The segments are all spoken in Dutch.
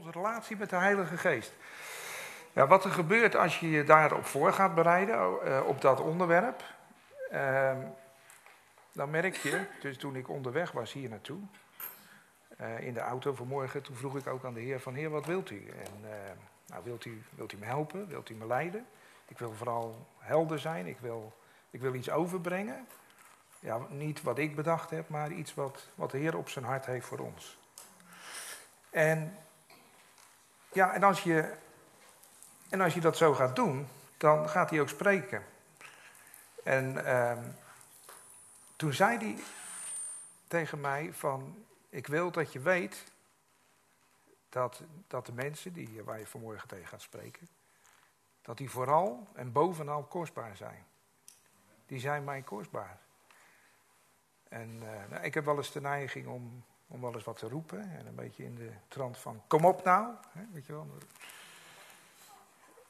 onze relatie met de Heilige Geest. Ja, wat er gebeurt als je je daarop voor gaat bereiden, uh, op dat onderwerp, uh, dan merk je, dus toen ik onderweg was hier naartoe, uh, in de auto vanmorgen, toen vroeg ik ook aan de Heer van Heer, wat wilt u? En eh, nou, wilt u, wilt u me helpen? Wilt u me leiden? Ik wil vooral helder zijn, ik wil, ik wil iets overbrengen. Ja, niet wat ik bedacht heb, maar iets wat, wat de Heer op zijn hart heeft voor ons. En ja, en als je, en als je dat zo gaat doen, dan gaat hij ook spreken. En uh, toen zei hij tegen mij van, ik wil dat je weet dat, dat de mensen die, waar je vanmorgen tegen gaat spreken, dat die vooral en bovenal kostbaar zijn. Die zijn mij kostbaar. En uh, nou, ik heb wel eens de neiging om om wel eens wat te roepen. En een beetje in de trant van, kom op nou. Hè, weet je wel.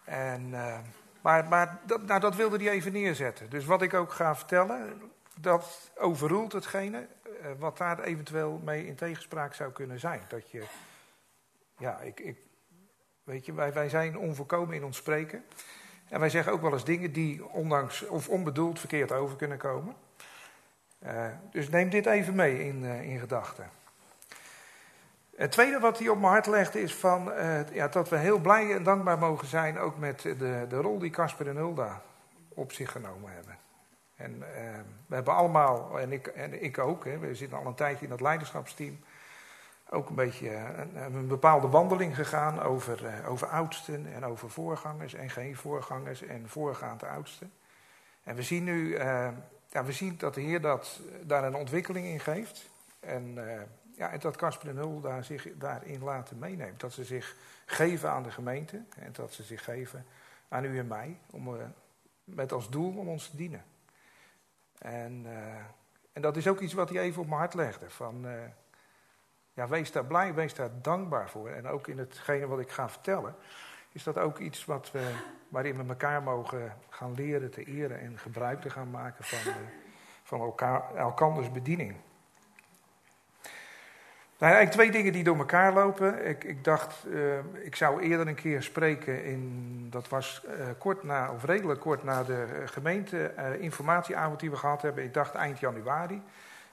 En, uh, maar maar dat, nou, dat wilde hij even neerzetten. Dus wat ik ook ga vertellen, dat overroelt hetgene uh, wat daar eventueel mee in tegenspraak zou kunnen zijn. Dat je, ja, ik, ik weet je, wij, wij zijn onvolkomen in ons spreken. En wij zeggen ook wel eens dingen die ondanks of onbedoeld verkeerd over kunnen komen. Uh, dus neem dit even mee in, in gedachten. Het tweede wat hij op mijn hart legt is van, uh, ja, dat we heel blij en dankbaar mogen zijn ook met de, de rol die Casper en Hulda op zich genomen hebben. En uh, we hebben allemaal, en ik, en ik ook, hè, we zitten al een tijdje in dat leiderschapsteam, ook een beetje een, een bepaalde wandeling gegaan over, over oudsten en over voorgangers en geen voorgangers en voorgaande oudsten. En we zien nu, ja, we zien dat de Heer dat, daar een ontwikkeling in geeft. En ja, en dat Casper en Hul daar zich daarin laten meenemen. Dat ze zich geven aan de gemeente en dat ze zich geven aan u en mij. Om, uh, met als doel om ons te dienen. En, uh, en dat is ook iets wat hij even op mijn hart legde. Van, uh, ja, wees daar blij, wees daar dankbaar voor. En ook in hetgene wat ik ga vertellen, is dat ook iets wat we, waarin we elkaar mogen gaan leren te eren en gebruik te gaan maken van, van elkaar, elkanders bediening. Nou, eigenlijk twee dingen die door elkaar lopen. Ik, ik dacht, uh, ik zou eerder een keer spreken in, dat was uh, kort na, of redelijk kort na de gemeente uh, informatieavond die we gehad hebben. Ik dacht eind januari.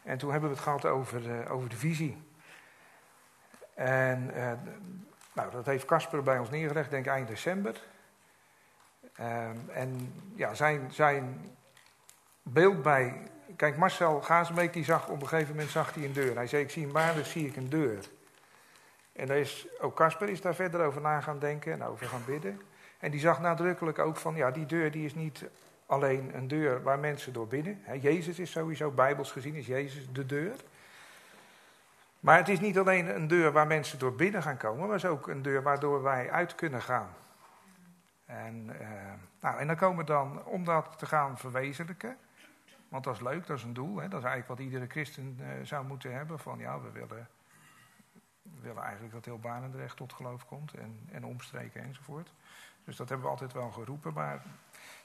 En toen hebben we het gehad over, over de visie. En nou, dat heeft Casper bij ons neergelegd, denk ik eind december. Ehm, en ja, zijn, zijn beeld bij Kijk, Marcel Gazenbeek die zag op een gegeven moment zag hij een deur. Hij zei, ik zie een baan, dus zie ik een deur. En is, ook Casper is daar verder over na gaan denken en over gaan bidden. En die zag nadrukkelijk ook van, ja, die deur die is niet alleen een deur waar mensen door binnen. Jezus is sowieso, bijbels gezien, is Jezus de deur. Maar het is niet alleen een deur waar mensen door binnen gaan komen, maar het is ook een deur waardoor wij uit kunnen gaan. En, uh, nou, en dan komen we dan, om dat te gaan verwezenlijken, want dat is leuk, dat is een doel. Hè? Dat is eigenlijk wat iedere christen uh, zou moeten hebben. Van ja, we willen, willen eigenlijk dat heel Banendrecht tot geloof komt. En, en omstreken enzovoort. Dus dat hebben we altijd wel geroepen. Maar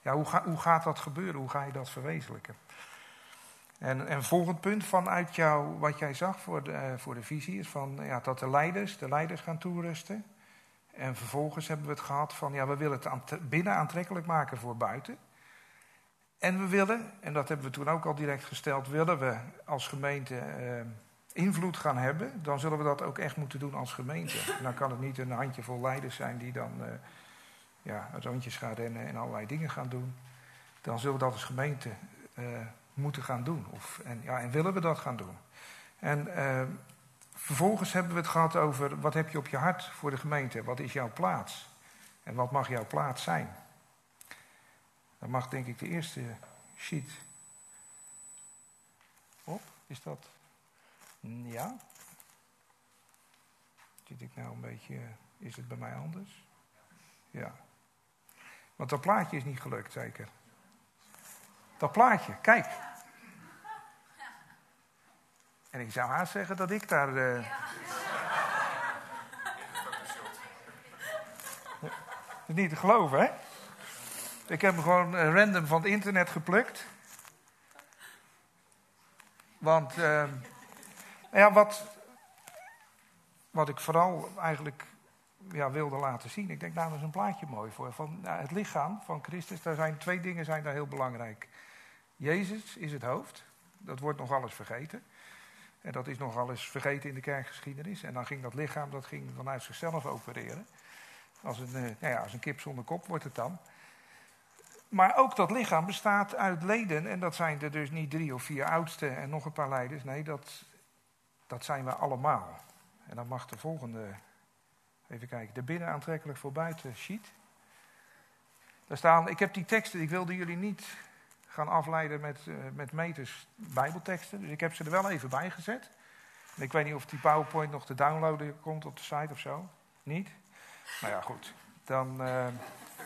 ja, hoe, hoe gaat dat gebeuren? Hoe ga je dat verwezenlijken? En, en volgend punt vanuit jou, wat jij zag voor de, uh, voor de visie, is van, ja, dat de leiders, de leiders gaan toerusten. En vervolgens hebben we het gehad van, ja, we willen het binnen aantrekkelijk maken voor buiten. En we willen, en dat hebben we toen ook al direct gesteld, willen we als gemeente eh, invloed gaan hebben, dan zullen we dat ook echt moeten doen als gemeente. En dan kan het niet een handjevol leiders zijn die dan uh, ja, rondjes gaan rennen en allerlei dingen gaan doen. Dan zullen we dat als gemeente uh, moeten gaan doen. Of, en, ja, en willen we dat gaan doen. En uh, vervolgens hebben we het gehad over wat heb je op je hart voor de gemeente? Wat is jouw plaats? En wat mag jouw plaats zijn? Dan mag denk ik de eerste sheet op. Is dat? Ja. Zit ik nou een beetje. Is het bij mij anders? Ja. Want dat plaatje is niet gelukt, zeker. Dat plaatje, kijk. En ik zou haast zeggen dat ik daar. Uh... Ja. niet te geloven, hè? Ik heb hem gewoon eh, random van het internet geplukt. Want, uh, ja, wat, wat ik vooral eigenlijk ja, wilde laten zien. Ik denk, nou, dat is een plaatje mooi voor. Van, nou, het lichaam van Christus, daar zijn twee dingen zijn daar heel belangrijk. Jezus is het hoofd. Dat wordt nogal eens vergeten. En dat is nogal eens vergeten in de kerkgeschiedenis. En dan ging dat lichaam dat ging vanuit zichzelf opereren. Als een, eh, nou ja, als een kip zonder kop wordt het dan. Maar ook dat lichaam bestaat uit leden. En dat zijn er dus niet drie of vier oudste en nog een paar leiders. Nee, dat, dat zijn we allemaal. En dan mag de volgende, even kijken, de binnen aantrekkelijk voor buiten sheet. Daar staan, ik heb die teksten, ik wilde jullie niet gaan afleiden met, uh, met meters bijbelteksten. Dus ik heb ze er wel even bij gezet. En ik weet niet of die PowerPoint nog te downloaden komt op de site of zo. Niet? Nou ja, goed. Dan, uh,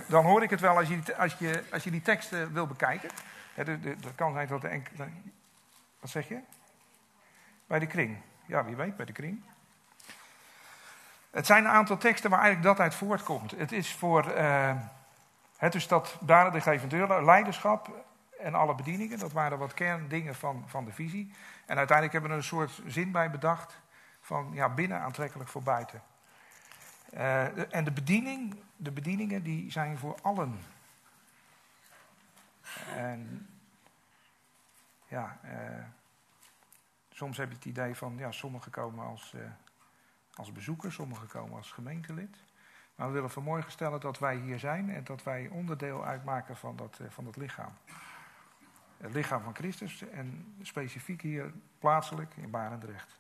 dan hoor ik het wel als je, als je, als je die teksten wil bekijken. Dat kan zijn dat de enkele... Wat zeg je? Bij de kring. Ja, wie weet, bij de kring. Het zijn een aantal teksten waar eigenlijk dat uit voortkomt. Het is voor uh, het is dat daden de gevende leiderschap en alle bedieningen. Dat waren wat kerndingen van, van de visie. En uiteindelijk hebben we er een soort zin bij bedacht van ja, binnen aantrekkelijk voor buiten. Uh, en de, bediening, de bedieningen die zijn voor allen. En ja, uh, soms heb je het idee van ja, sommigen komen als, uh, als bezoeker, sommigen komen als gemeentelid. Maar we willen vanmorgen stellen dat wij hier zijn en dat wij onderdeel uitmaken van dat, van dat lichaam. Het lichaam van Christus en specifiek hier plaatselijk in Barendrecht.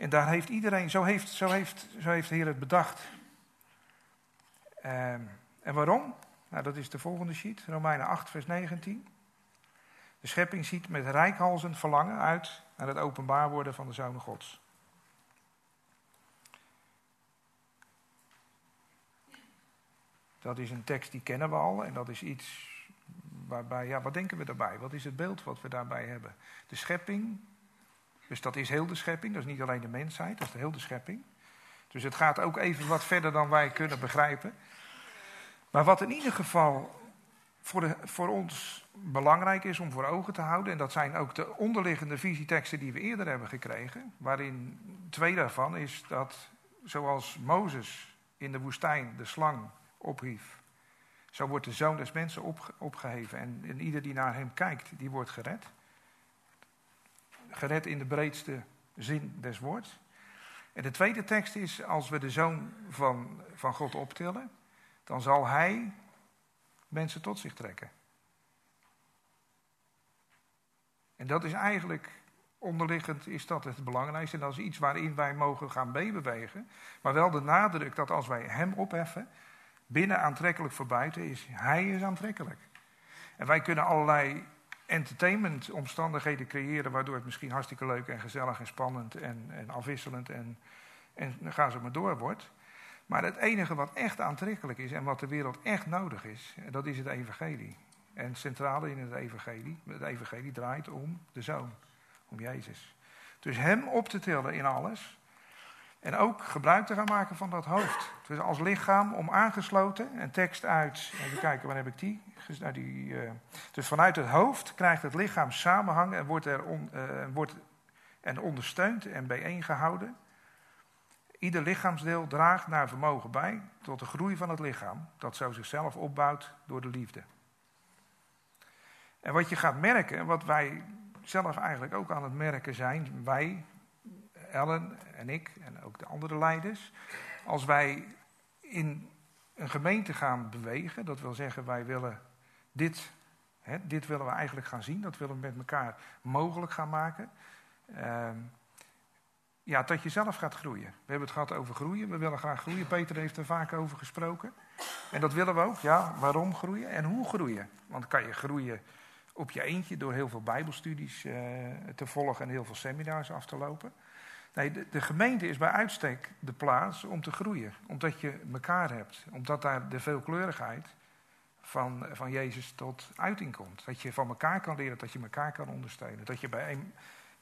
En daar heeft iedereen, zo heeft, zo heeft, zo heeft de Heer het bedacht. Um, en waarom? Nou, dat is de volgende sheet, Romeinen 8, vers 19. De schepping ziet met rijkhalzend verlangen uit naar het openbaar worden van de Zoon Gods. Dat is een tekst die kennen we al en dat is iets waarbij, ja, wat denken we daarbij? Wat is het beeld wat we daarbij hebben? De schepping, dus dat is heel de schepping, dat is niet alleen de mensheid, dat is de hele schepping. Dus het gaat ook even wat verder dan wij kunnen begrijpen. Maar wat in ieder geval voor, de, voor ons belangrijk is om voor ogen te houden, en dat zijn ook de onderliggende visieteksten die we eerder hebben gekregen, waarin twee daarvan is dat zoals Mozes in de woestijn de slang ophief, zo wordt de zoon des mensen opgeheven. En, en ieder die naar hem kijkt, die wordt gered. Gered in de breedste zin des woords. En de tweede tekst is, als we de zoon van, van God optillen, dan zal hij mensen tot zich trekken. En dat is eigenlijk, onderliggend is dat het belangrijkste. En dat is iets waarin wij mogen gaan meebewegen. Maar wel de nadruk dat als wij hem opheffen, binnen aantrekkelijk voor buiten is, hij is aantrekkelijk. En wij kunnen allerlei entertainment omstandigheden creëren, waardoor het misschien hartstikke leuk en gezellig en spannend en, en afwisselend en, en gaan ze maar door wordt. Maar het enige wat echt aantrekkelijk is en wat de wereld echt nodig is, dat is het evangelie. En centrale in het evangelie, het evangelie draait om de Zoon, om Jezus. Dus hem op te tillen in alles, en ook gebruik te gaan maken van dat hoofd. Dus als lichaam om aangesloten. En tekst uit, even kijken, waar heb ik die? Nou, die uh, dus vanuit het hoofd krijgt het lichaam samenhang en wordt, er uh, wordt en ondersteund en bijeengehouden. Ieder lichaamsdeel draagt naar vermogen bij tot de groei van het lichaam, dat zo zichzelf opbouwt door de liefde. En wat je gaat merken, en wat wij zelf eigenlijk ook aan het merken zijn, wij, Ellen en ik en ook de andere leiders, als wij in een gemeente gaan bewegen, dat wil zeggen wij willen dit, hè, dit willen we eigenlijk gaan zien, dat willen we met elkaar mogelijk gaan maken. Uh, ja, dat je zelf gaat groeien. We hebben het gehad over groeien, we willen graag groeien. Peter heeft er vaak over gesproken. En dat willen we ook, ja, waarom groeien en hoe groeien? Want kan je groeien op je eentje door heel veel bijbelstudies uh, te volgen en heel veel seminars af te lopen. Nee, de, de, gemeente is bij uitstek de plaats om te groeien. Omdat je elkaar hebt. Omdat daar de veelkleurigheid van, van Jezus tot uiting komt. Dat je van elkaar kan leren, dat je elkaar kan ondersteunen. Dat je bijeen,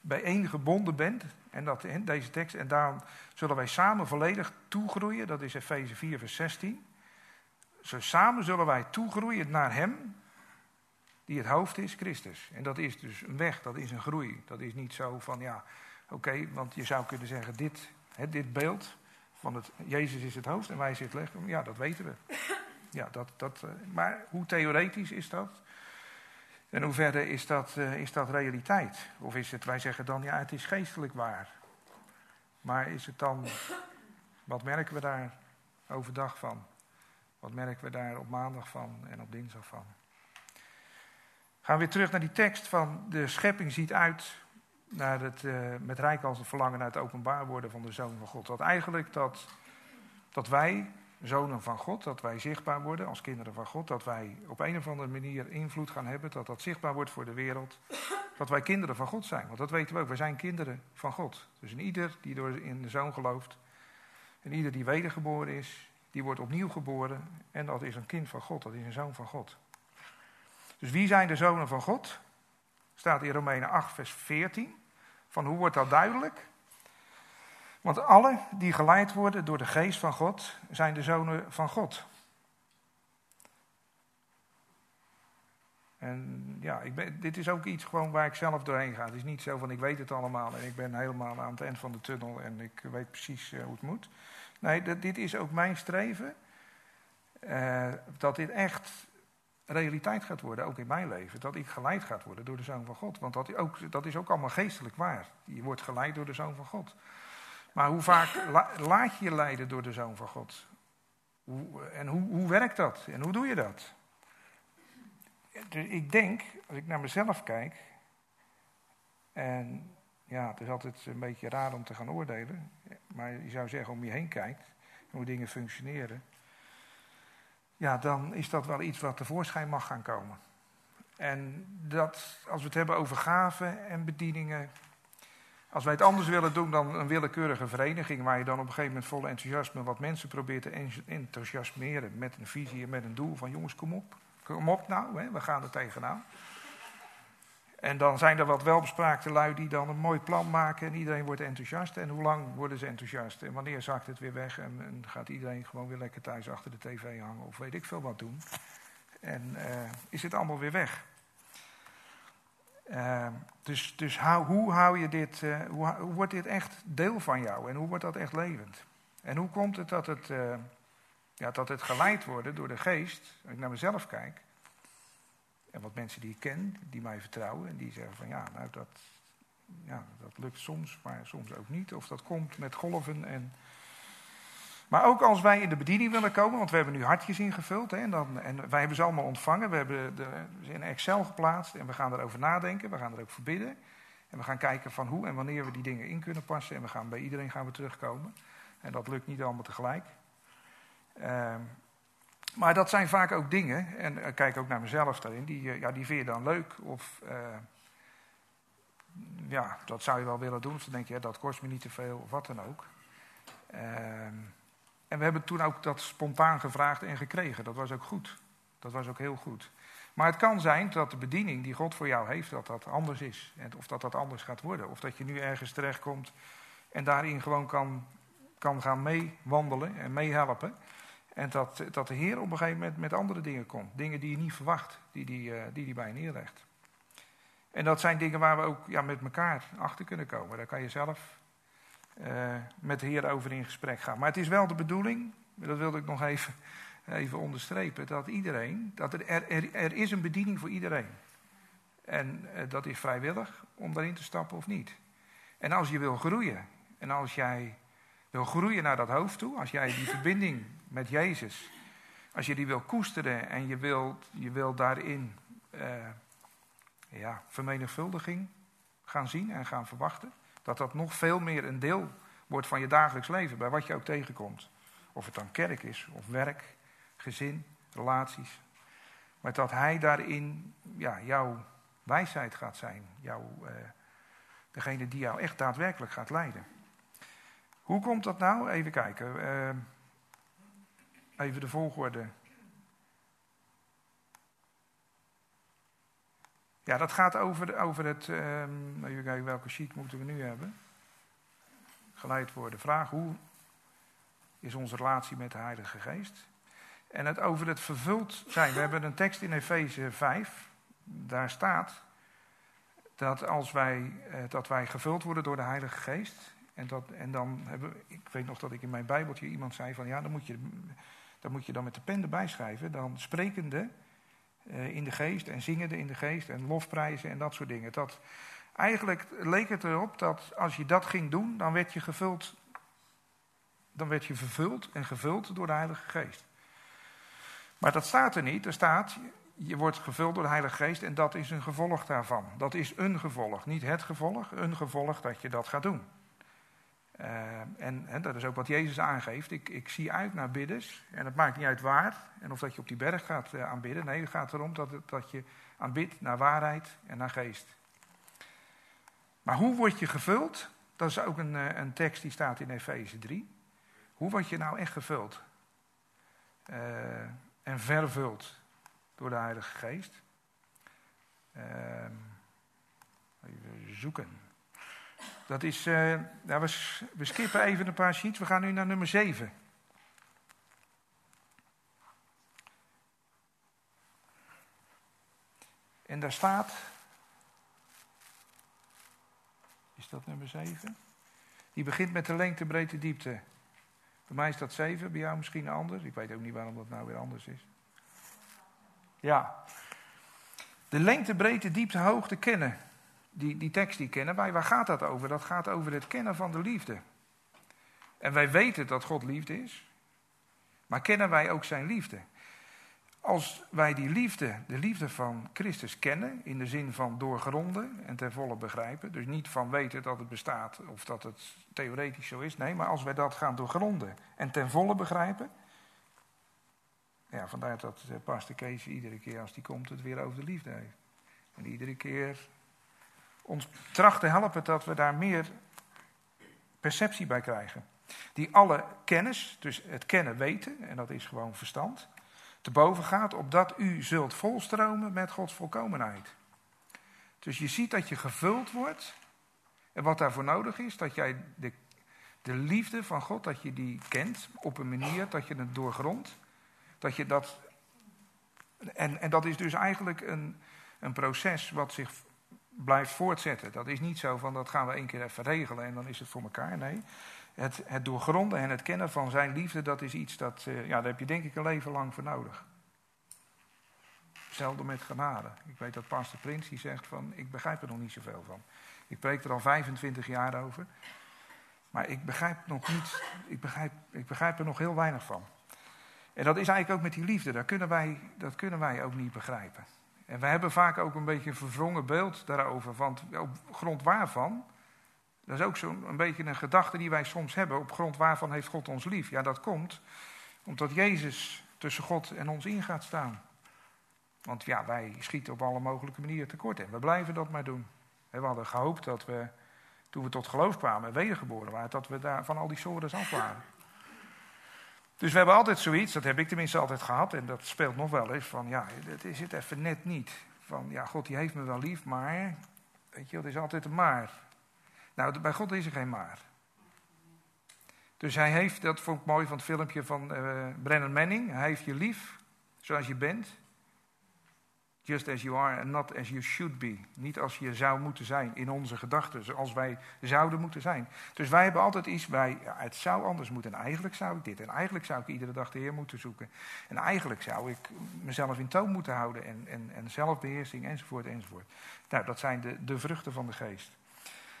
bijeen gebonden bent. En dat in deze tekst. En daarom zullen wij samen volledig toegroeien. Dat is Efeze 4, vers 16. Zo samen zullen wij toegroeien naar Hem. Die het hoofd is, Christus. En dat is dus een weg, dat is een groei. Dat is niet zo van ja Oké, want je zou kunnen zeggen, dit, hè, dit beeld van het, Jezus is het hoofd en wij zijn het lichaam. Ja, dat weten we. Ja, dat, dat, eh, maar hoe theoretisch is dat? En hoe verder is dat, uh, is dat realiteit? Of is het, wij zeggen dan, ja, het is geestelijk waar. Maar is het dan, wat merken we daar overdag van? Wat merken we daar op maandag van en op dinsdag van? Gaan we weer terug naar die tekst van de schepping ziet uit naar het, uh, met rijk als het verlangen naar het openbaar worden van de Zoon van God. Dat eigenlijk dat, dat wij, zonen van God, dat wij zichtbaar worden als kinderen van God, dat wij op een of andere manier invloed gaan hebben, dat dat zichtbaar wordt voor de wereld, dat wij kinderen van God zijn. Want dat weten we ook, wij zijn kinderen van God. Dus in ieder die door in de Zoon gelooft, en ieder die wedergeboren is, die wordt opnieuw geboren en dat is een kind van God, dat is een zoon van God. Dus wie zijn de zonen van God? Staat in Romeinen 8, vers 14. Van hoe wordt dat duidelijk? Want alle die geleid worden door de geest van God, zijn de zonen van God. En ja, ik ben, dit is ook iets gewoon waar ik zelf doorheen ga. Het is niet zo van ik weet het allemaal en ik ben helemaal aan het eind van de tunnel en ik weet precies uh, hoe het moet. Nee, dit is ook mijn streven. Uh, dat dit echt realiteit gaat worden, ook in mijn leven. Dat ik geleid gaat worden door de Zoon van God. Want dat, ook, dat is ook allemaal geestelijk waar. Je wordt geleid door de Zoon van God. Maar hoe vaak laat je je leiden door de Zoon van God? Hoe, en hoe, hoe werkt dat? En hoe doe je dat? Dus ik denk, als ik naar mezelf kijk, en ja, het is altijd een beetje raar om te gaan oordelen, maar je zou zeggen om je heen kijkt, hoe dingen functioneren, ja, dan is dat wel iets wat tevoorschijn mag gaan komen. En dat, als we het hebben over gaven en bedieningen, als wij het anders willen doen dan een willekeurige vereniging, waar je dan op een gegeven moment vol enthousiasme wat mensen probeert te enthousiasmeren met een visie en met een doel van jongens, kom op, kom op nou, hè, we gaan er tegenaan. En dan zijn er wat welbespraakte lui die dan een mooi plan maken en iedereen wordt enthousiast. En hoe lang worden ze enthousiast? En wanneer zakt het weer weg en, gaat iedereen gewoon weer lekker thuis achter de tv hangen of weet ik veel wat doen? En uh, is het allemaal weer weg? Uh, dus dus hoe hou je dit, uh, hoe, hoe, wordt dit echt deel van jou en hoe wordt dat echt levend? En hoe komt het dat het, ja, dat het geleid wordt door de geest, als ik naar mezelf kijk, en wat mensen die ik ken, die mij vertrouwen en die zeggen van ja, nou dat, ja, dat lukt soms, maar soms ook niet. Of dat komt met golven. En... Maar ook als wij in de bediening willen komen, want we hebben nu hartjes ingevuld hè, en, dan, en wij hebben ze allemaal ontvangen. We hebben ze in Excel geplaatst en we gaan erover nadenken, we gaan er ook verbidden. En we gaan kijken van hoe en wanneer we die dingen in kunnen passen. En we gaan bij iedereen gaan we terugkomen. En dat lukt niet allemaal tegelijk. Uh, maar dat zijn vaak ook dingen, en ik kijk ook naar mezelf daarin, die, eh, ja, die vind je dan leuk. Of uh, ja, dat zou je wel willen doen. Of dan denk je, ja, dat kost me niet te veel, of wat dan ook. Uh, en we hebben toen ook dat spontaan gevraagd en gekregen. Dat was ook goed. Dat was ook heel goed. Maar het kan zijn dat de bediening die God voor jou heeft, dat dat anders is. Of dat dat anders gaat worden. Of dat je nu ergens terechtkomt en daarin gewoon kan, kan gaan meewandelen en meehelpen. En dat, dat de Heer op een gegeven moment met andere dingen komt. Dingen die je niet verwacht, die die, uh, die die bij neerlegt. En dat zijn dingen waar we ook ja, met elkaar achter kunnen komen. Daar kan je zelf uh, met de Heer over in gesprek gaan. Maar het is wel de bedoeling, dat wilde ik nog even, even onderstrepen, dat iedereen, dat er, er, er is een bediening voor iedereen. En uh, dat is vrijwillig om daarin te stappen of niet. En als je wil groeien, en als jij wil groeien naar dat hoofd toe, als jij die verbinding met Jezus, als je die wil koesteren en je wilt, je wilt daarin uh, ja, vermenigvuldiging gaan zien en gaan verwachten, dat dat nog veel meer een deel wordt van je dagelijks leven, bij wat je ook tegenkomt. Of het dan kerk is, of werk, gezin, relaties. Maar dat Hij daarin ja, jouw wijsheid gaat zijn, jouw, uh, degene die jou echt daadwerkelijk gaat leiden. Hoe komt dat nou? Even kijken. Uh, even de volgorde. Ja, dat gaat over, over het. Uh, even kijken, welke sheet moeten we nu hebben? Geleid worden. Vraag: hoe is onze relatie met de Heilige Geest? En het over het vervuld zijn. We hebben een tekst in Efeze 5. Daar staat dat als wij, eh, dat wij gevuld worden door de Heilige Geest En, dat, en dan hebben ik weet nog dat ik in mijn Bijbeltje iemand zei van ja, dan moet je, dan, moet je dan met de pen erbij schrijven. Dan sprekende uh, in de geest en zingende in de geest en lofprijzen en dat soort dingen. Dat, eigenlijk leek het erop dat als je dat ging doen, dan werd je gevuld. Dan werd je vervuld en gevuld door de Heilige Geest. Maar dat staat er niet. Er staat, je wordt gevuld door de Heilige Geest en dat is een gevolg daarvan. Dat is een gevolg, niet het gevolg, een gevolg dat je dat gaat doen. Uh, en, dat is ook wat Jezus aangeeft. Ik, ik, zie uit naar bidders. En het maakt niet uit waar. En of dat je op die berg gaat uh, aanbidden. Nee, het gaat erom dat, dat je aanbidt naar waarheid en naar geest. Maar hoe word je gevuld? Dat is ook een, uh, een tekst die staat in Efeze 3. Hoe word je nou echt gevuld? en vervuld door de Heilige Geest. Ehm, even zoeken. Dat is, nou, we, we skippen even een paar sheets. We gaan nu naar nummer 7. En daar staat. Is dat nummer 7? Die begint met de lengte, breedte, diepte. Bij mij is dat 7, bij jou misschien anders. Ik weet ook niet waarom dat nou weer anders is. Ja. De lengte, breedte, diepte, hoogte kennen die, die tekst die kennen wij. Waar gaat dat over? Dat gaat over het kennen van de liefde. En wij weten dat God liefde is. Maar kennen wij ook zijn liefde? Als wij die liefde, de liefde van Christus kennen, in de zin van doorgronden en ten volle begrijpen, dus niet van weten dat het bestaat of dat het theoretisch zo is, nee, maar als wij dat gaan doorgronden en ten volle begrijpen, ja, vandaar dat uh, Pastor Kees iedere keer als die komt het weer over de liefde heeft. En iedere keer ons trachten helpen dat we daar meer perceptie bij krijgen. Die alle kennis, dus het kennen weten, en dat is gewoon verstand, te boven gaat, opdat u zult volstromen met Gods volkomenheid. Dus je ziet dat je gevuld wordt. En wat daarvoor nodig is, dat jij de, de liefde van God, dat je die kent op een manier dat je het doorgrondt. Dat je dat. En, en dat is dus eigenlijk een, een proces wat zich blijft voortzetten. Dat is niet zo van dat gaan we één keer even regelen en dan is het voor elkaar. Nee, het, het doorgronden en het kennen van zijn liefde, dat is iets dat, uh, ja, daar heb je denk ik een leven lang voor nodig. Zelden met genade. Ik weet dat pastor Prins die zegt van, ik begrijp er nog niet zoveel van. Ik preek er al 25 jaar over. Maar ik begrijp nog niet, ik begrijp, ik begrijp er nog heel weinig van. En dat is eigenlijk ook met die liefde, dat kunnen wij, dat kunnen wij ook niet begrijpen. En we hebben vaak ook een beetje een verwrongen beeld daarover. Want op grond waarvan, dat is ook zo'n beetje een gedachte die wij soms hebben. Op grond waarvan heeft God ons lief? Ja, dat komt omdat Jezus tussen God en ons in gaat staan. Want ja, wij schieten op alle mogelijke manieren tekort en we blijven dat maar doen. We hadden gehoopt dat we, toen we tot geloof kwamen en wedergeboren waren, dat we daar van al die sores af waren. Dus we hebben altijd zoiets, dat heb ik tenminste altijd gehad, en dat speelt nog wel eens, van ja, het is het even net niet. Van ja, God die heeft me wel lief, maar, weet je, het is altijd een maar. Nou, bij God is er geen maar. Dus hij heeft, dat vond ik mooi van het filmpje van uh, Brennan Manning, hij heeft je lief, zoals je bent. Just as you are and not as you should be. Niet als je zou moeten zijn in onze gedachten, zoals wij zouden moeten zijn. Dus wij hebben altijd iets bij, het zou anders moeten. En eigenlijk zou ik dit. En eigenlijk zou ik iedere dag de Heer moeten zoeken. En eigenlijk zou ik mezelf in toon moeten houden. En, en, en zelfbeheersing enzovoort enzovoort. Nou, dat zijn de, de vruchten van de geest.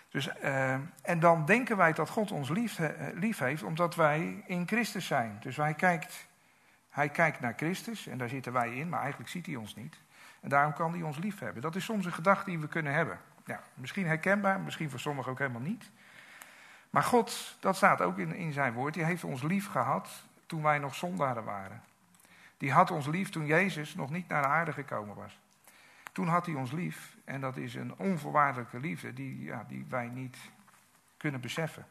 Dus, uh, en dan denken wij dat God ons lief, uh, lief heeft, omdat wij in Christus zijn. Dus hij kijkt, hij kijkt naar Christus en daar zitten wij in, maar eigenlijk ziet hij ons niet. En daarom kan hij ons lief hebben. Dat is soms een gedachte die we kunnen hebben. Ja, misschien herkenbaar, misschien voor sommigen ook helemaal niet. Maar God, dat staat ook in, in zijn woord, die heeft ons lief gehad toen wij nog zondaren waren. Die had ons lief toen Jezus nog niet naar de aarde gekomen was. Toen had hij ons lief en dat is een onvoorwaardelijke liefde die, ja, die wij niet kunnen beseffen.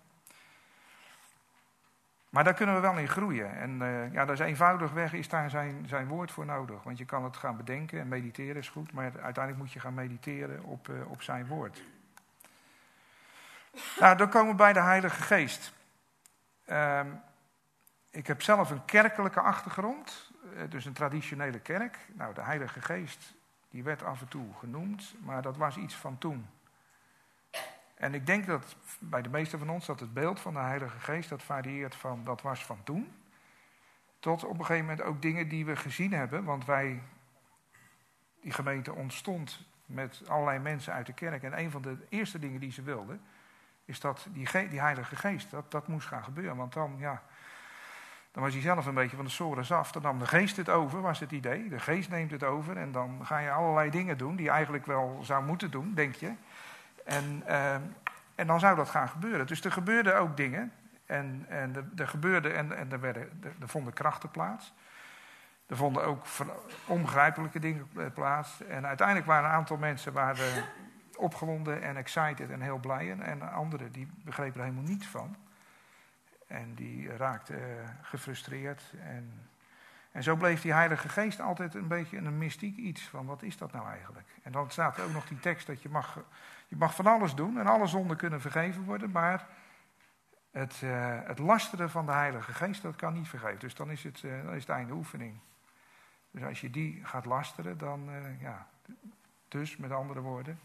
Maar daar kunnen we wel in groeien. En uh, ja, dat is eenvoudig weg, is daar zijn, zijn woord voor nodig. Want je kan het gaan bedenken en mediteren is goed, maar uiteindelijk moet je gaan mediteren op, uh, op zijn woord. Nou, dan komen we bij de Heilige Geest. Uh, ik heb zelf een kerkelijke achtergrond, uh, dus een traditionele kerk. Nou, de Heilige Geest, die werd af en toe genoemd, maar dat was iets van toen. En ik denk dat bij de meeste van ons dat het beeld van de Heilige Geest dat varieert van dat was van toen. Tot op een gegeven moment ook dingen die we gezien hebben. Want wij, die gemeente ontstond met allerlei mensen uit de kerk. En een van de eerste dingen die ze wilden, is dat die, die Heilige Geest, dat, dat moest gaan gebeuren. Want dan, ja, dan was hij zelf een beetje van de sores af. Dan nam de geest het over, was het idee. De geest neemt het over en dan ga je allerlei dingen doen die je eigenlijk wel zou moeten doen, denk je. En, uh, en dan zou dat gaan gebeuren. Dus er gebeurden ook dingen. En, en er, er gebeurde en, en er, werden, er, vonden krachten plaats. Er vonden ook onbegrijpelijke dingen plaats. En uiteindelijk waren een aantal mensen waren opgewonden en excited en heel blij. En anderen die begrepen er helemaal niets van. En die raakten uh, gefrustreerd. En, en zo bleef die Heilige Geest altijd een beetje een mystiek iets. Van wat is dat nou eigenlijk? En dan staat er ook nog die tekst dat je mag, je mag van alles doen. En alle zonden kunnen vergeven worden. Maar het, uh, het lasteren van de Heilige Geest, dat kan niet vergeven. Dus dan is het, uh, dan is het einde oefening. Dus als je die gaat lasteren, dan, uh, ja. Dus, met andere woorden,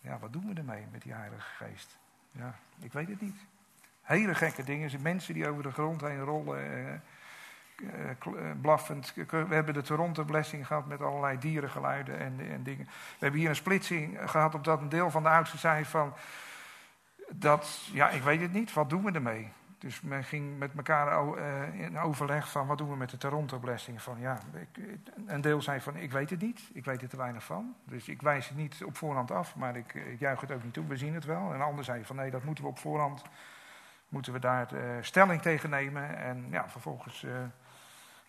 ja, wat doen we ermee met die Heilige Geest? Ja, ik weet het niet. Hele gekke dingen. Mensen die over de grond heen rollen, blaffend. We hebben de Toronto-blessing gehad met allerlei dierengeluiden en, en dingen. We hebben hier een splitsing gehad op dat een deel van de oudsten zei van dat, ja, ik weet het niet, wat doen we ermee? Dus men ging met elkaar uh, in overleg van wat doen we met de Toronto-blessing. Van ja, een deel zei van ik weet het niet, ik weet er te weinig van. Dus ik wijs het niet op voorhand af, maar ik, ik juich het ook niet toe, we zien het wel. En ander zei van nee, dat moeten we op voorhand, moeten we daar stelling tegen nemen. En ja, vervolgens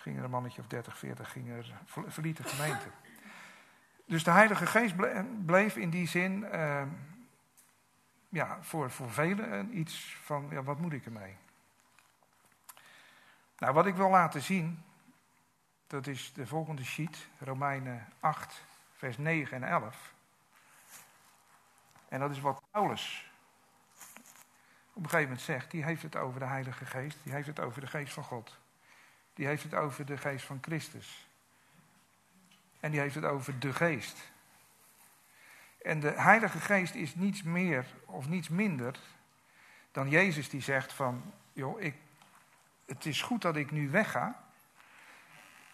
ging er een mannetje of 30, 40 ging er, verliet de gemeente. Dus de Heilige Geest bleef in die zin ja, voor, voor velen iets van, ja, wat moet ik ermee? Nou, wat ik wil laten zien, dat is de volgende sheet, Romeinen 8, vers 9 en 11. En dat is wat Paulus op een gegeven moment zegt. Die heeft het over de Heilige Geest, die heeft het over de Geest van God. Die heeft het over de Geest van Christus. En die heeft het over de Geest. En de Heilige Geest is niets meer of niets minder dan Jezus die zegt van, joh, ik, het is goed dat ik nu wegga.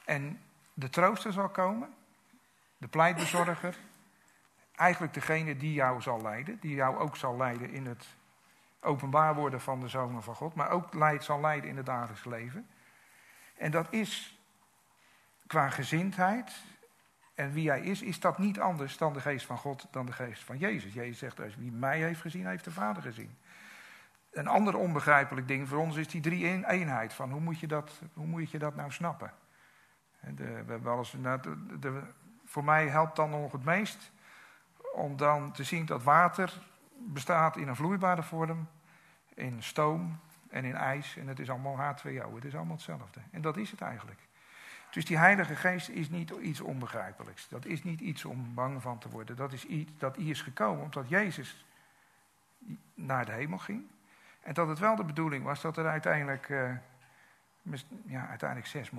En de trooster zal komen, de pleitbezorger, eigenlijk degene die jou zal leiden, die jou ook zal leiden in het openbaar worden van de zonen van God, maar ook zal leiden in het dagelijks leven. En dat is qua gezindheid, en wie hij is, is dat niet anders dan de geest van God, dan de geest van Jezus. Jezus zegt, als wie mij heeft gezien, heeft de Vader gezien. Een ander onbegrijpelijk ding voor ons is die drie eenheid. Van hoe moet je dat, hoe moet je dat nou snappen? De, we hebben eens, nou, de, voor mij helpt dan nog het meest om dan te zien dat water bestaat in een vloeibare vorm, in stoom en in ijs. En het is allemaal H2O, het is allemaal hetzelfde. En dat is het eigenlijk. Dus die Heilige Geest is niet iets onbegrijpelijks. Dat is niet iets om bang van te worden. Dat is iets dat hier is gekomen omdat Jezus naar de hemel ging. En dat het wel de bedoeling was dat er uiteindelijk, uh, ja, uiteindelijk 6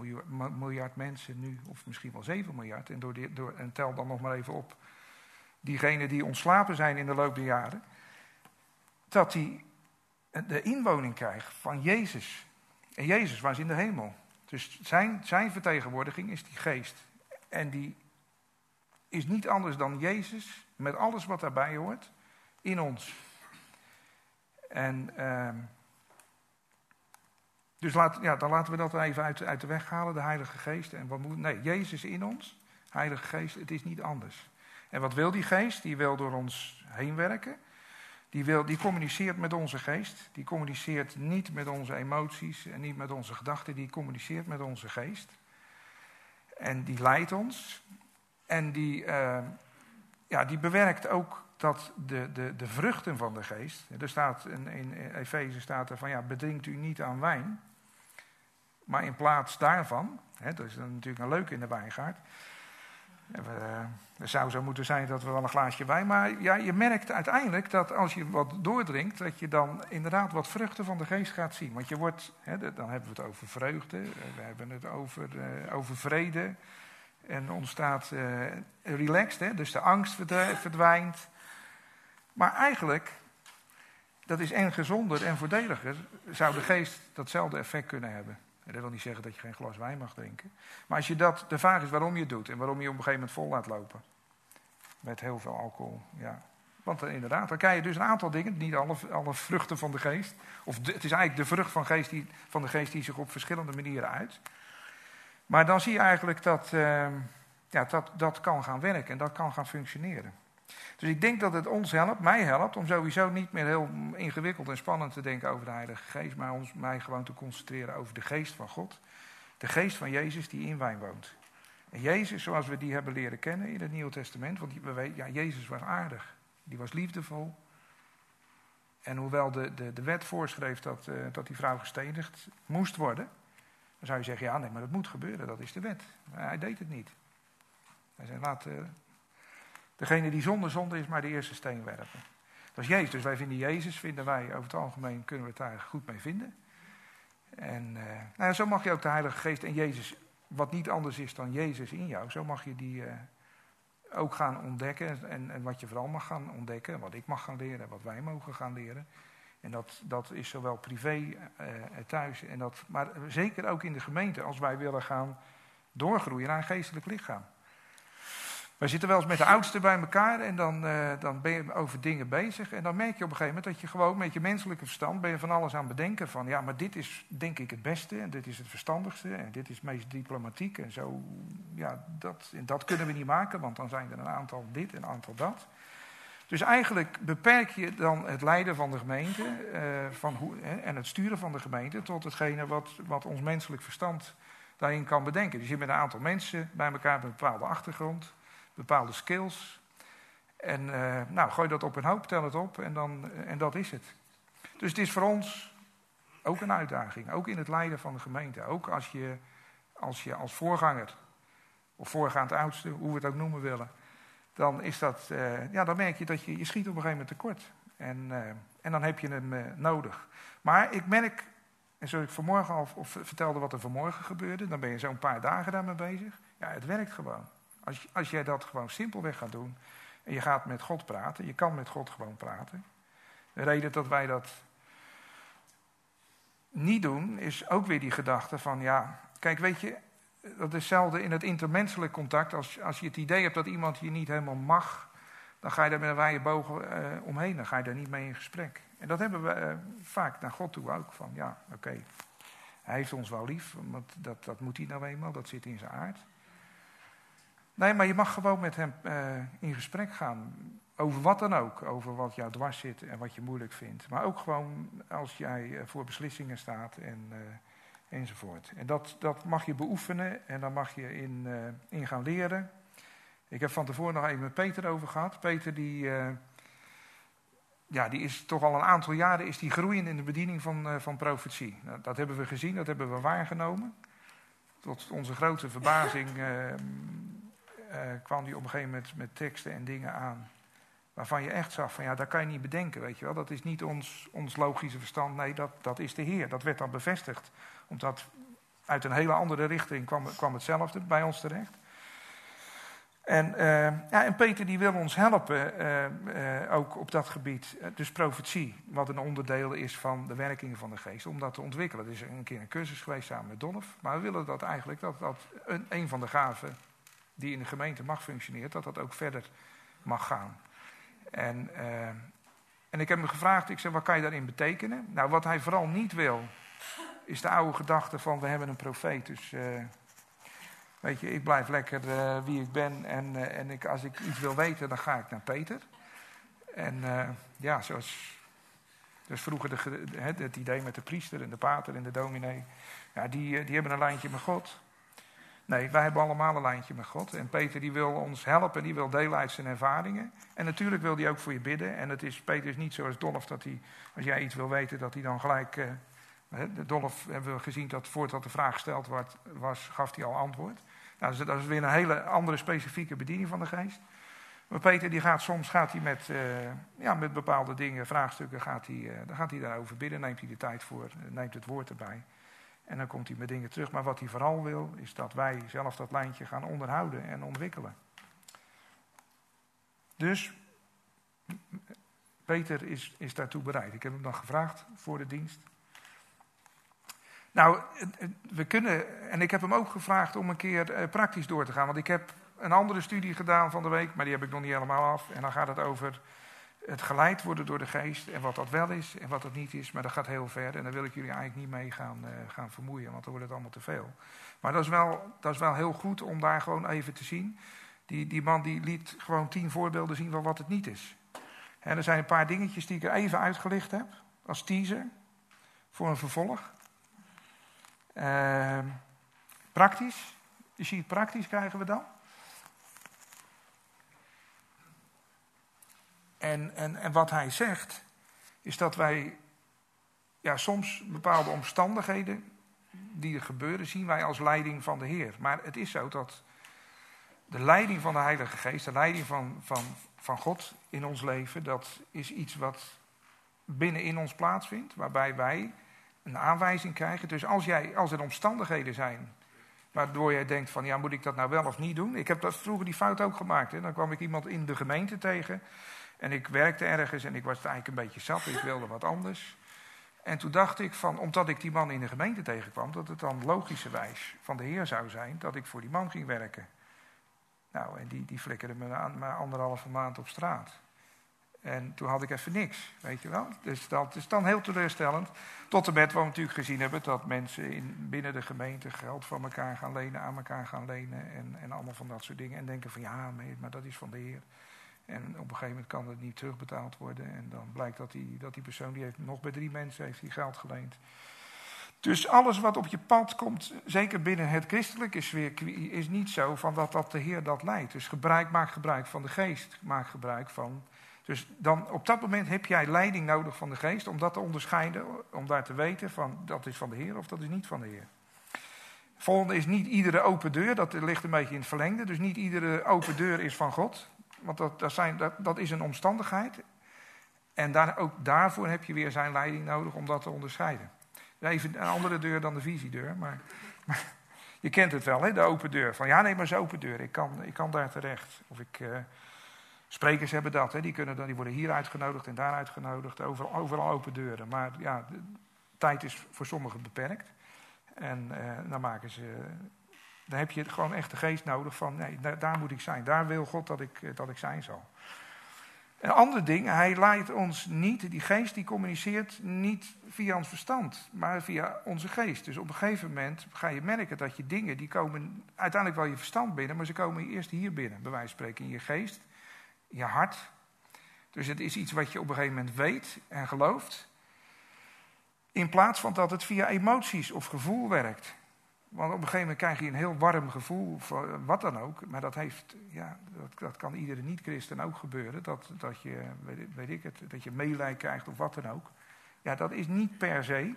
miljard, mensen nu, of misschien wel 7 miljard, en, door door, en tel dan nog maar even op diegenen die ontslapen zijn in de loop der jaren, dat die de inwoning krijgt van Jezus. En Jezus was in de hemel. Dus zijn, zijn vertegenwoordiging is die geest. En die is niet anders dan Jezus, met alles wat daarbij hoort, in ons. En uh, dus laat, ja, dan laten we dat even uit, uit de weg halen, de Heilige Geest. En wat moet, nee, Jezus in ons, Heilige Geest, het is niet anders. En wat wil die Geest? Die wil door ons heen werken. Die, wil, die communiceert met onze geest. Die communiceert niet met onze emoties en niet met onze gedachten. Die communiceert met onze geest. En die leidt ons. En die, uh, ja, die bewerkt ook dat de, de, de vruchten van de geest. Er staat in, in Efeze staat er van ja, bedrinkt u niet aan wijn. Maar in plaats daarvan, hè, dat is natuurlijk een leuk in de wijngaard. Het zou zo moeten zijn dat we wel een glaasje wijn. Maar ja, je merkt uiteindelijk dat als je wat doordringt, dat je dan inderdaad wat vruchten van de geest gaat zien. Want je wordt, hè, dan hebben we het over vreugde, eh, we hebben het over, uh, over vrede. En ontstaat uh, relaxed, hè, dus de angst verdwijnt. Maar eigenlijk dat is en gezonder en voordeliger. Zou de geest datzelfde effect kunnen hebben. En dat wil niet zeggen dat je geen glas wijn mag drinken. Maar als je dat, de vraag is waarom je het doet en waarom je op een gegeven moment vol laat lopen. Met heel veel alcohol, ja. Want uh, inderdaad, dan krijg je dus een aantal dingen, niet alle, alle vruchten van de geest. Of het is eigenlijk de vrucht van, geest die, van de geest die zich op verschillende manieren uit. Maar dan zie je eigenlijk dat, uh, ja, dat dat kan gaan werken en dat kan gaan functioneren. Dus ik denk dat het ons helpt, mij helpt, om sowieso niet meer heel ingewikkeld en spannend te denken over de Heilige Geest, maar ons, mij gewoon te concentreren over de Geest van God. De Geest van Jezus die in wijn woont. En Jezus, zoals we die hebben leren kennen in het Nieuwe Testament, want we weten, ja, Jezus was aardig, die was liefdevol. En hoewel de, de, de wet voorschreef dat, uh, dat die vrouw gestenigd moest worden, dan zou je zeggen, ja nee, maar dat moet gebeuren, dat is de wet. Maar hij deed het niet. Hij zei, laat, uh, Degene die zonder zonde is, maar de eerste steen werpen. Dat is Jezus. Dus wij vinden Jezus, vinden wij over het algemeen, kunnen we het daar goed mee vinden. En uh, nou zo mag je ook de Heilige Geest en Jezus, wat niet anders is dan Jezus in jou, zo mag je die uh, ook gaan ontdekken. En, wat je vooral mag gaan ontdekken, wat ik mag gaan leren, wat wij mogen gaan leren. En dat, dat is zowel privé uh, thuis, en dat, maar zeker ook in de gemeente, als wij willen gaan doorgroeien naar een geestelijk lichaam. Wij zitten wel eens met de oudsten bij elkaar en dan, uh, dan ben je over dingen bezig. En dan merk je op een gegeven moment dat je gewoon met je menselijke verstand ben je van alles aan bedenken. Van ja, maar dit is denk ik het beste en dit is het verstandigste en dit is het meest diplomatiek. En zo, ja, dat, en dat kunnen we niet maken, want dan zijn er een aantal dit en een aantal dat. Dus eigenlijk beperk je dan het leiden van de gemeente uh, van hoe, en het sturen van de gemeente tot hetgene wat, wat ons menselijk verstand daarin kan bedenken. Dus je zit met een aantal mensen bij elkaar met een bepaalde achtergrond bepaalde skills. En uh, nou, gooi dat op een hoop, tel het op en, dan, uh, en dat is het. Dus het is voor ons ook een uitdaging, ook in het leiden van de gemeente. Ook als je als, je als voorganger, of voorgaand oudste, hoe we het ook noemen willen, dan, is dat, uh, ja, dan merk je dat je, je schiet op een gegeven moment tekort. En, en dan heb je hem nodig. Maar ik merk, en zoals ik vanmorgen al of vertelde wat er vanmorgen gebeurde, dan ben je zo'n paar dagen daarmee bezig. Ja, het werkt gewoon. Als, als jij dat gewoon simpelweg gaat doen en je gaat met God praten, je kan met God gewoon praten. De reden dat wij dat niet doen, is ook weer die gedachte van, ja, kijk, weet je, dat is zelden in het intermenselijk contact. Als, als je het idee hebt dat iemand je niet helemaal mag, dan ga je daar met een wijde bogen uh, omheen. Dan ga je daar niet mee in gesprek. En dat hebben we uh, vaak naar God toe ook. Van ja, oké, hij heeft ons wel lief, want dat, dat moet hij nou eenmaal, dat zit in zijn aard. Nee, maar je mag gewoon met hem uh, in gesprek gaan. Over wat dan ook. Over wat jou dwars zit en wat je moeilijk vindt. Maar ook gewoon als jij eh, voor beslissingen staat en, uh, enzovoort. En dat, dat mag je beoefenen en daar mag je in, in gaan leren. Ik heb van tevoren nog even met Peter over gehad. Peter die, ja, die is toch al een aantal jaren is die groeiend in de bediening van, van profetie. Nou, dat hebben we gezien, dat hebben we waargenomen. Tot onze grote verbazing uh, kwam hij op een gegeven moment met teksten en dingen aan. Waarvan je echt zag van ja, dat kan je niet bedenken, weet je wel. Dat is niet ons, ons logische verstand, nee, dat, dat is de Heer. Dat werd dan bevestigd. Omdat uit een hele andere richting kwam, kwam hetzelfde bij ons terecht. En, uh, ja, en Peter die wil ons helpen, uh, ook op dat gebied. dus profetie, wat een onderdeel is van de werkingen van de geest, om dat te ontwikkelen. Er is een keer een cursus geweest samen met Dolf. Maar we willen dat eigenlijk, dat dat een, een van de gaven die in de gemeente mag functioneren, dat dat ook verder mag gaan. En, uh, en ik heb hem gevraagd, ik zeg, wat kan je daarin betekenen? Nou, wat hij vooral niet wil, is de oude gedachte van we hebben een profeet. Dus uh, weet je, ik blijf lekker uh, wie ik ben en, en ik, als ik iets wil weten, dan ga ik naar Peter. En ja, zoals dus vroeger het, idee met de priester en de pater en de dominee, ja, die, die hebben een lijntje met God. Nee, wij hebben allemaal een lijntje met God. En Peter die wil ons helpen, die wil delen uit zijn ervaringen. En natuurlijk wil hij ook voor je bidden. En het is, Peter is niet zoals Dolf dat hij, als jij iets wil weten, dat hij dan gelijk... Uh, Dolf hebben we gezien dat voordat de vraag gesteld werd, was, gaf hij al antwoord. Nou, dat is weer een hele andere specifieke bediening van de geest. Maar Peter die gaat soms gaat hij met, uh, ja, met bepaalde dingen, vraagstukken, gaat hij, uh, dan gaat hij daarover bidden, neemt hij de tijd voor, neemt het woord erbij. En dan komt hij met dingen terug. Maar wat hij vooral wil, is dat wij zelf dat lijntje gaan onderhouden en ontwikkelen. Dus Peter is, is daartoe bereid. Ik heb hem dan gevraagd voor de dienst. Nou, we kunnen, en ik heb hem ook gevraagd om een keer eh, praktisch door te gaan. Want ik heb een andere studie gedaan van de week, maar die heb ik nog niet helemaal af. En dan gaat het over het geleid worden door de geest en wat dat wel is en wat dat niet is. Maar dat gaat heel ver en daar wil ik jullie eigenlijk niet mee gaan, uh, gaan vermoeien, want dan wordt het allemaal te veel. Maar dat is wel, dat is wel heel goed om daar gewoon even te zien. Die, die man die liet gewoon tien voorbeelden zien van wat het niet is. En er zijn een paar dingetjes die ik er even uitgelicht heb, als teaser, voor een vervolg. Uh, praktisch, je ziet praktisch krijgen we dan. En, en, en wat hij zegt, is dat wij ja, soms bepaalde omstandigheden die er gebeuren, zien wij als leiding van de Heer. Maar het is zo dat de leiding van de Heilige Geest, de leiding van, van, van God in ons leven, dat is iets wat binnenin ons plaatsvindt, waarbij wij een aanwijzing krijgen. Dus als, jij, als er omstandigheden zijn waardoor jij denkt van ja, moet ik dat nou wel of niet doen? Ik heb dat vroeger die fout ook gemaakt. Hè? Dan kwam ik iemand in de gemeente tegen en ik werkte ergens en ik was eigenlijk een beetje zat, ik wilde wat anders. En toen dacht ik van, omdat ik die man in de gemeente tegenkwam, dat het dan logischerwijs van de Heer zou zijn dat ik voor die man ging werken. Nou, en die, die flikkerde me aan, maar anderhalve maand op straat. En toen had ik even niks, weet je wel. Dus dat is dan heel teleurstellend. Tot en met wat we natuurlijk gezien hebben, dat mensen in, binnen de gemeente geld van elkaar gaan lenen, aan elkaar gaan lenen en, en allemaal van dat soort dingen. En denken van ja, maar dat is van de Heer. En op een gegeven moment kan het niet terugbetaald worden. En dan blijkt dat die, dat die persoon, die heeft nog bij drie mensen heeft die geld geleend. Dus alles wat op je pad komt, zeker binnen het christelijke sfeer, is niet zo van dat, dat de Heer dat leidt. Dus gebruik, maak gebruik van de geest. Maak gebruik van. Dus dan op dat moment heb jij leiding nodig van de geest om dat te onderscheiden, om daar te weten van dat is van de Heer of dat is niet van de Heer. Volgende is niet iedere open deur, dat ligt een beetje in het verlengde. Dus niet iedere open deur is van God. Want dat, dat, zijn, dat, dat is een omstandigheid. En daar, ook daarvoor heb je weer zijn leiding nodig om dat te onderscheiden. Even een andere deur dan de visiedeur, maar, maar je kent het wel, hè, de open deur. Van ja, nee, maar is open deur, ik kan, ik kan daar terecht. Of ik, uh, sprekers hebben dat, hè, die, kunnen dan, die worden hier uitgenodigd en daar uitgenodigd. Overal, overal open deuren. Maar ja, de tijd is voor sommigen beperkt. En uh, dan maken ze dan heb je gewoon echt de geest nodig van, nee, daar, moet ik zijn. Daar wil God dat ik, dat ik zijn zal. Een ander ding, hij leidt ons niet, die geest die communiceert niet via ons verstand, maar via onze geest. Dus op een gegeven moment ga je merken dat je dingen, die komen uiteindelijk wel je verstand binnen, maar ze komen eerst hier binnen, bij wijze van spreken, in je geest, je hart. Dus het is iets wat je op een gegeven moment weet en gelooft, in plaats van dat het via emoties of gevoel werkt. Want op een gegeven moment krijg je een heel warm gevoel voor wat dan ook. Maar dat, heeft, ja, dat, dat kan iedere niet-christen ook gebeuren. Dat, dat je, weet, ik het, dat je meelij krijgt of wat dan ook. Ja, dat is niet per se,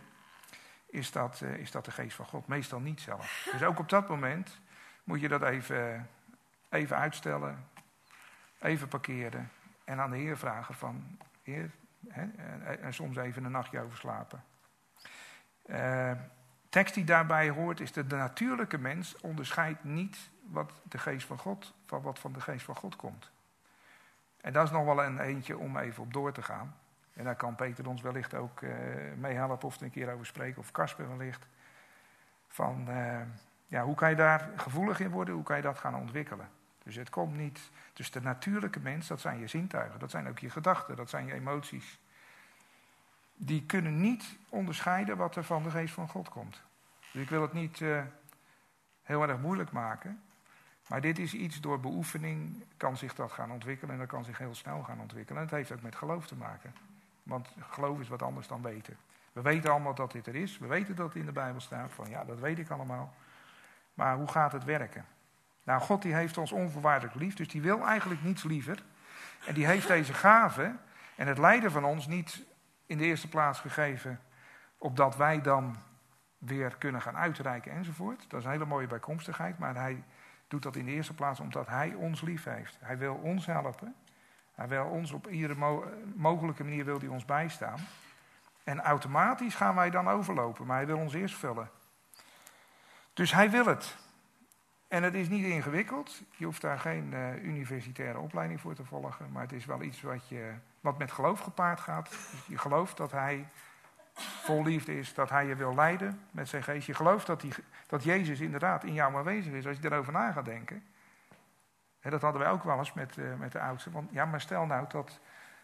is dat, uh, is dat de geest van God. Meestal niet zelf. Dus ook op dat moment moet je dat even, even uitstellen. Even parkeren. En aan de Heer vragen van, Heer, hè, en, soms even een nachtje overslapen. Uh, tekst die daarbij hoort is dat de natuurlijke mens onderscheidt niet wat de geest van God van wat van de geest van God komt. En dat is nog wel een eentje om even op door te gaan. En daar kan Peter ons wellicht ook uh, mee helpen of er een keer over spreken, of Casper wellicht. Van uh, ja, hoe kan je daar gevoelig in worden, hoe kan je dat gaan ontwikkelen. Dus het komt niet. Dus de natuurlijke mens, dat zijn je zintuigen, dat zijn ook je gedachten, dat zijn je emoties die kunnen niet onderscheiden wat er van de geest van God komt. Dus ik wil het niet uh, heel erg moeilijk maken. Maar dit is iets door beoefening kan zich dat gaan ontwikkelen en dat kan zich heel snel gaan ontwikkelen. En het heeft ook met geloof te maken. Want geloof is wat anders dan weten. We weten allemaal dat dit er is. We weten dat het in de Bijbel staat. Van ja, dat weet ik allemaal. Maar hoe gaat het werken? Nou, God die heeft ons onvoorwaardelijk lief. Dus die wil eigenlijk niets liever. En die heeft deze gave en het lijden van ons niet in de eerste plaats gegeven, opdat wij dan weer kunnen gaan uitreiken enzovoort. Dat is een hele mooie bijkomstigheid, maar hij doet dat in de eerste plaats omdat hij ons lief heeft. Hij wil ons helpen. Hij wil ons op iedere mogelijke manier wil hij ons bijstaan. En automatisch gaan wij dan overlopen, maar hij wil ons eerst vullen. Dus hij wil het. En het is niet ingewikkeld. Je hoeft daar geen uh, universitaire opleiding voor te volgen. Maar het is wel iets wat, je, wat met geloof gepaard gaat. Dus je gelooft dat hij vol liefde is, dat hij je wil leiden met zijn geest. Je gelooft dat, die, dat Jezus inderdaad in jou aanwezig is, als je erover na gaat denken. En dat hadden wij ook wel eens met, uh, met de oudsten. Want ja, maar stel nou dat,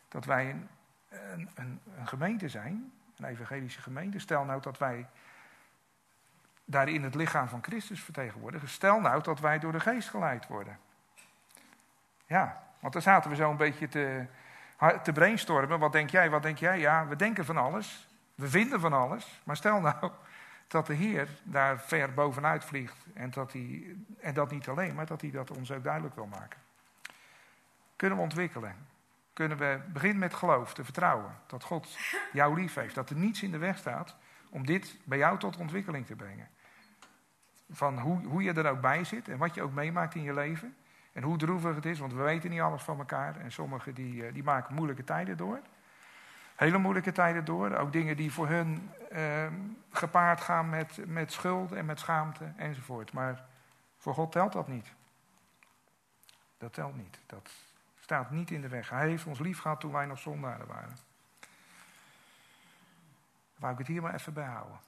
dat wij een, een, een gemeente zijn, een evangelische gemeente. Stel nou dat wij daarin het lichaam van Christus vertegenwoordigen. Stel nou dat wij door de geest geleid worden. Ja, want dan zaten we zo een beetje te, te brainstormen. Wat denk jij, wat denk jij? Ja, we denken van alles. We vinden van alles. Maar stel nou dat de Heer daar ver bovenuit vliegt. En dat, hij, en dat niet alleen, maar dat hij dat ons ook duidelijk wil maken. Kunnen we ontwikkelen. Kunnen we beginnen met geloof, te vertrouwen. Dat God jou lief heeft. Dat er niets in de weg staat om dit bij jou tot ontwikkeling te brengen. Van hoe, hoe je er ook bij zit en wat je ook meemaakt in je leven. En hoe droevig het is, want we weten niet alles van elkaar. En sommigen die, eh, die maken moeilijke tijden door. Hele moeilijke tijden door. Ook dingen die voor hun eh, gepaard gaan met, met schuld en met schaamte enzovoort. Maar voor God telt dat niet. Dat telt niet. Dat staat niet in de weg. Hij heeft ons lief gehad toen wij nog zondaren waren. Wou ik het hier maar even bij houden.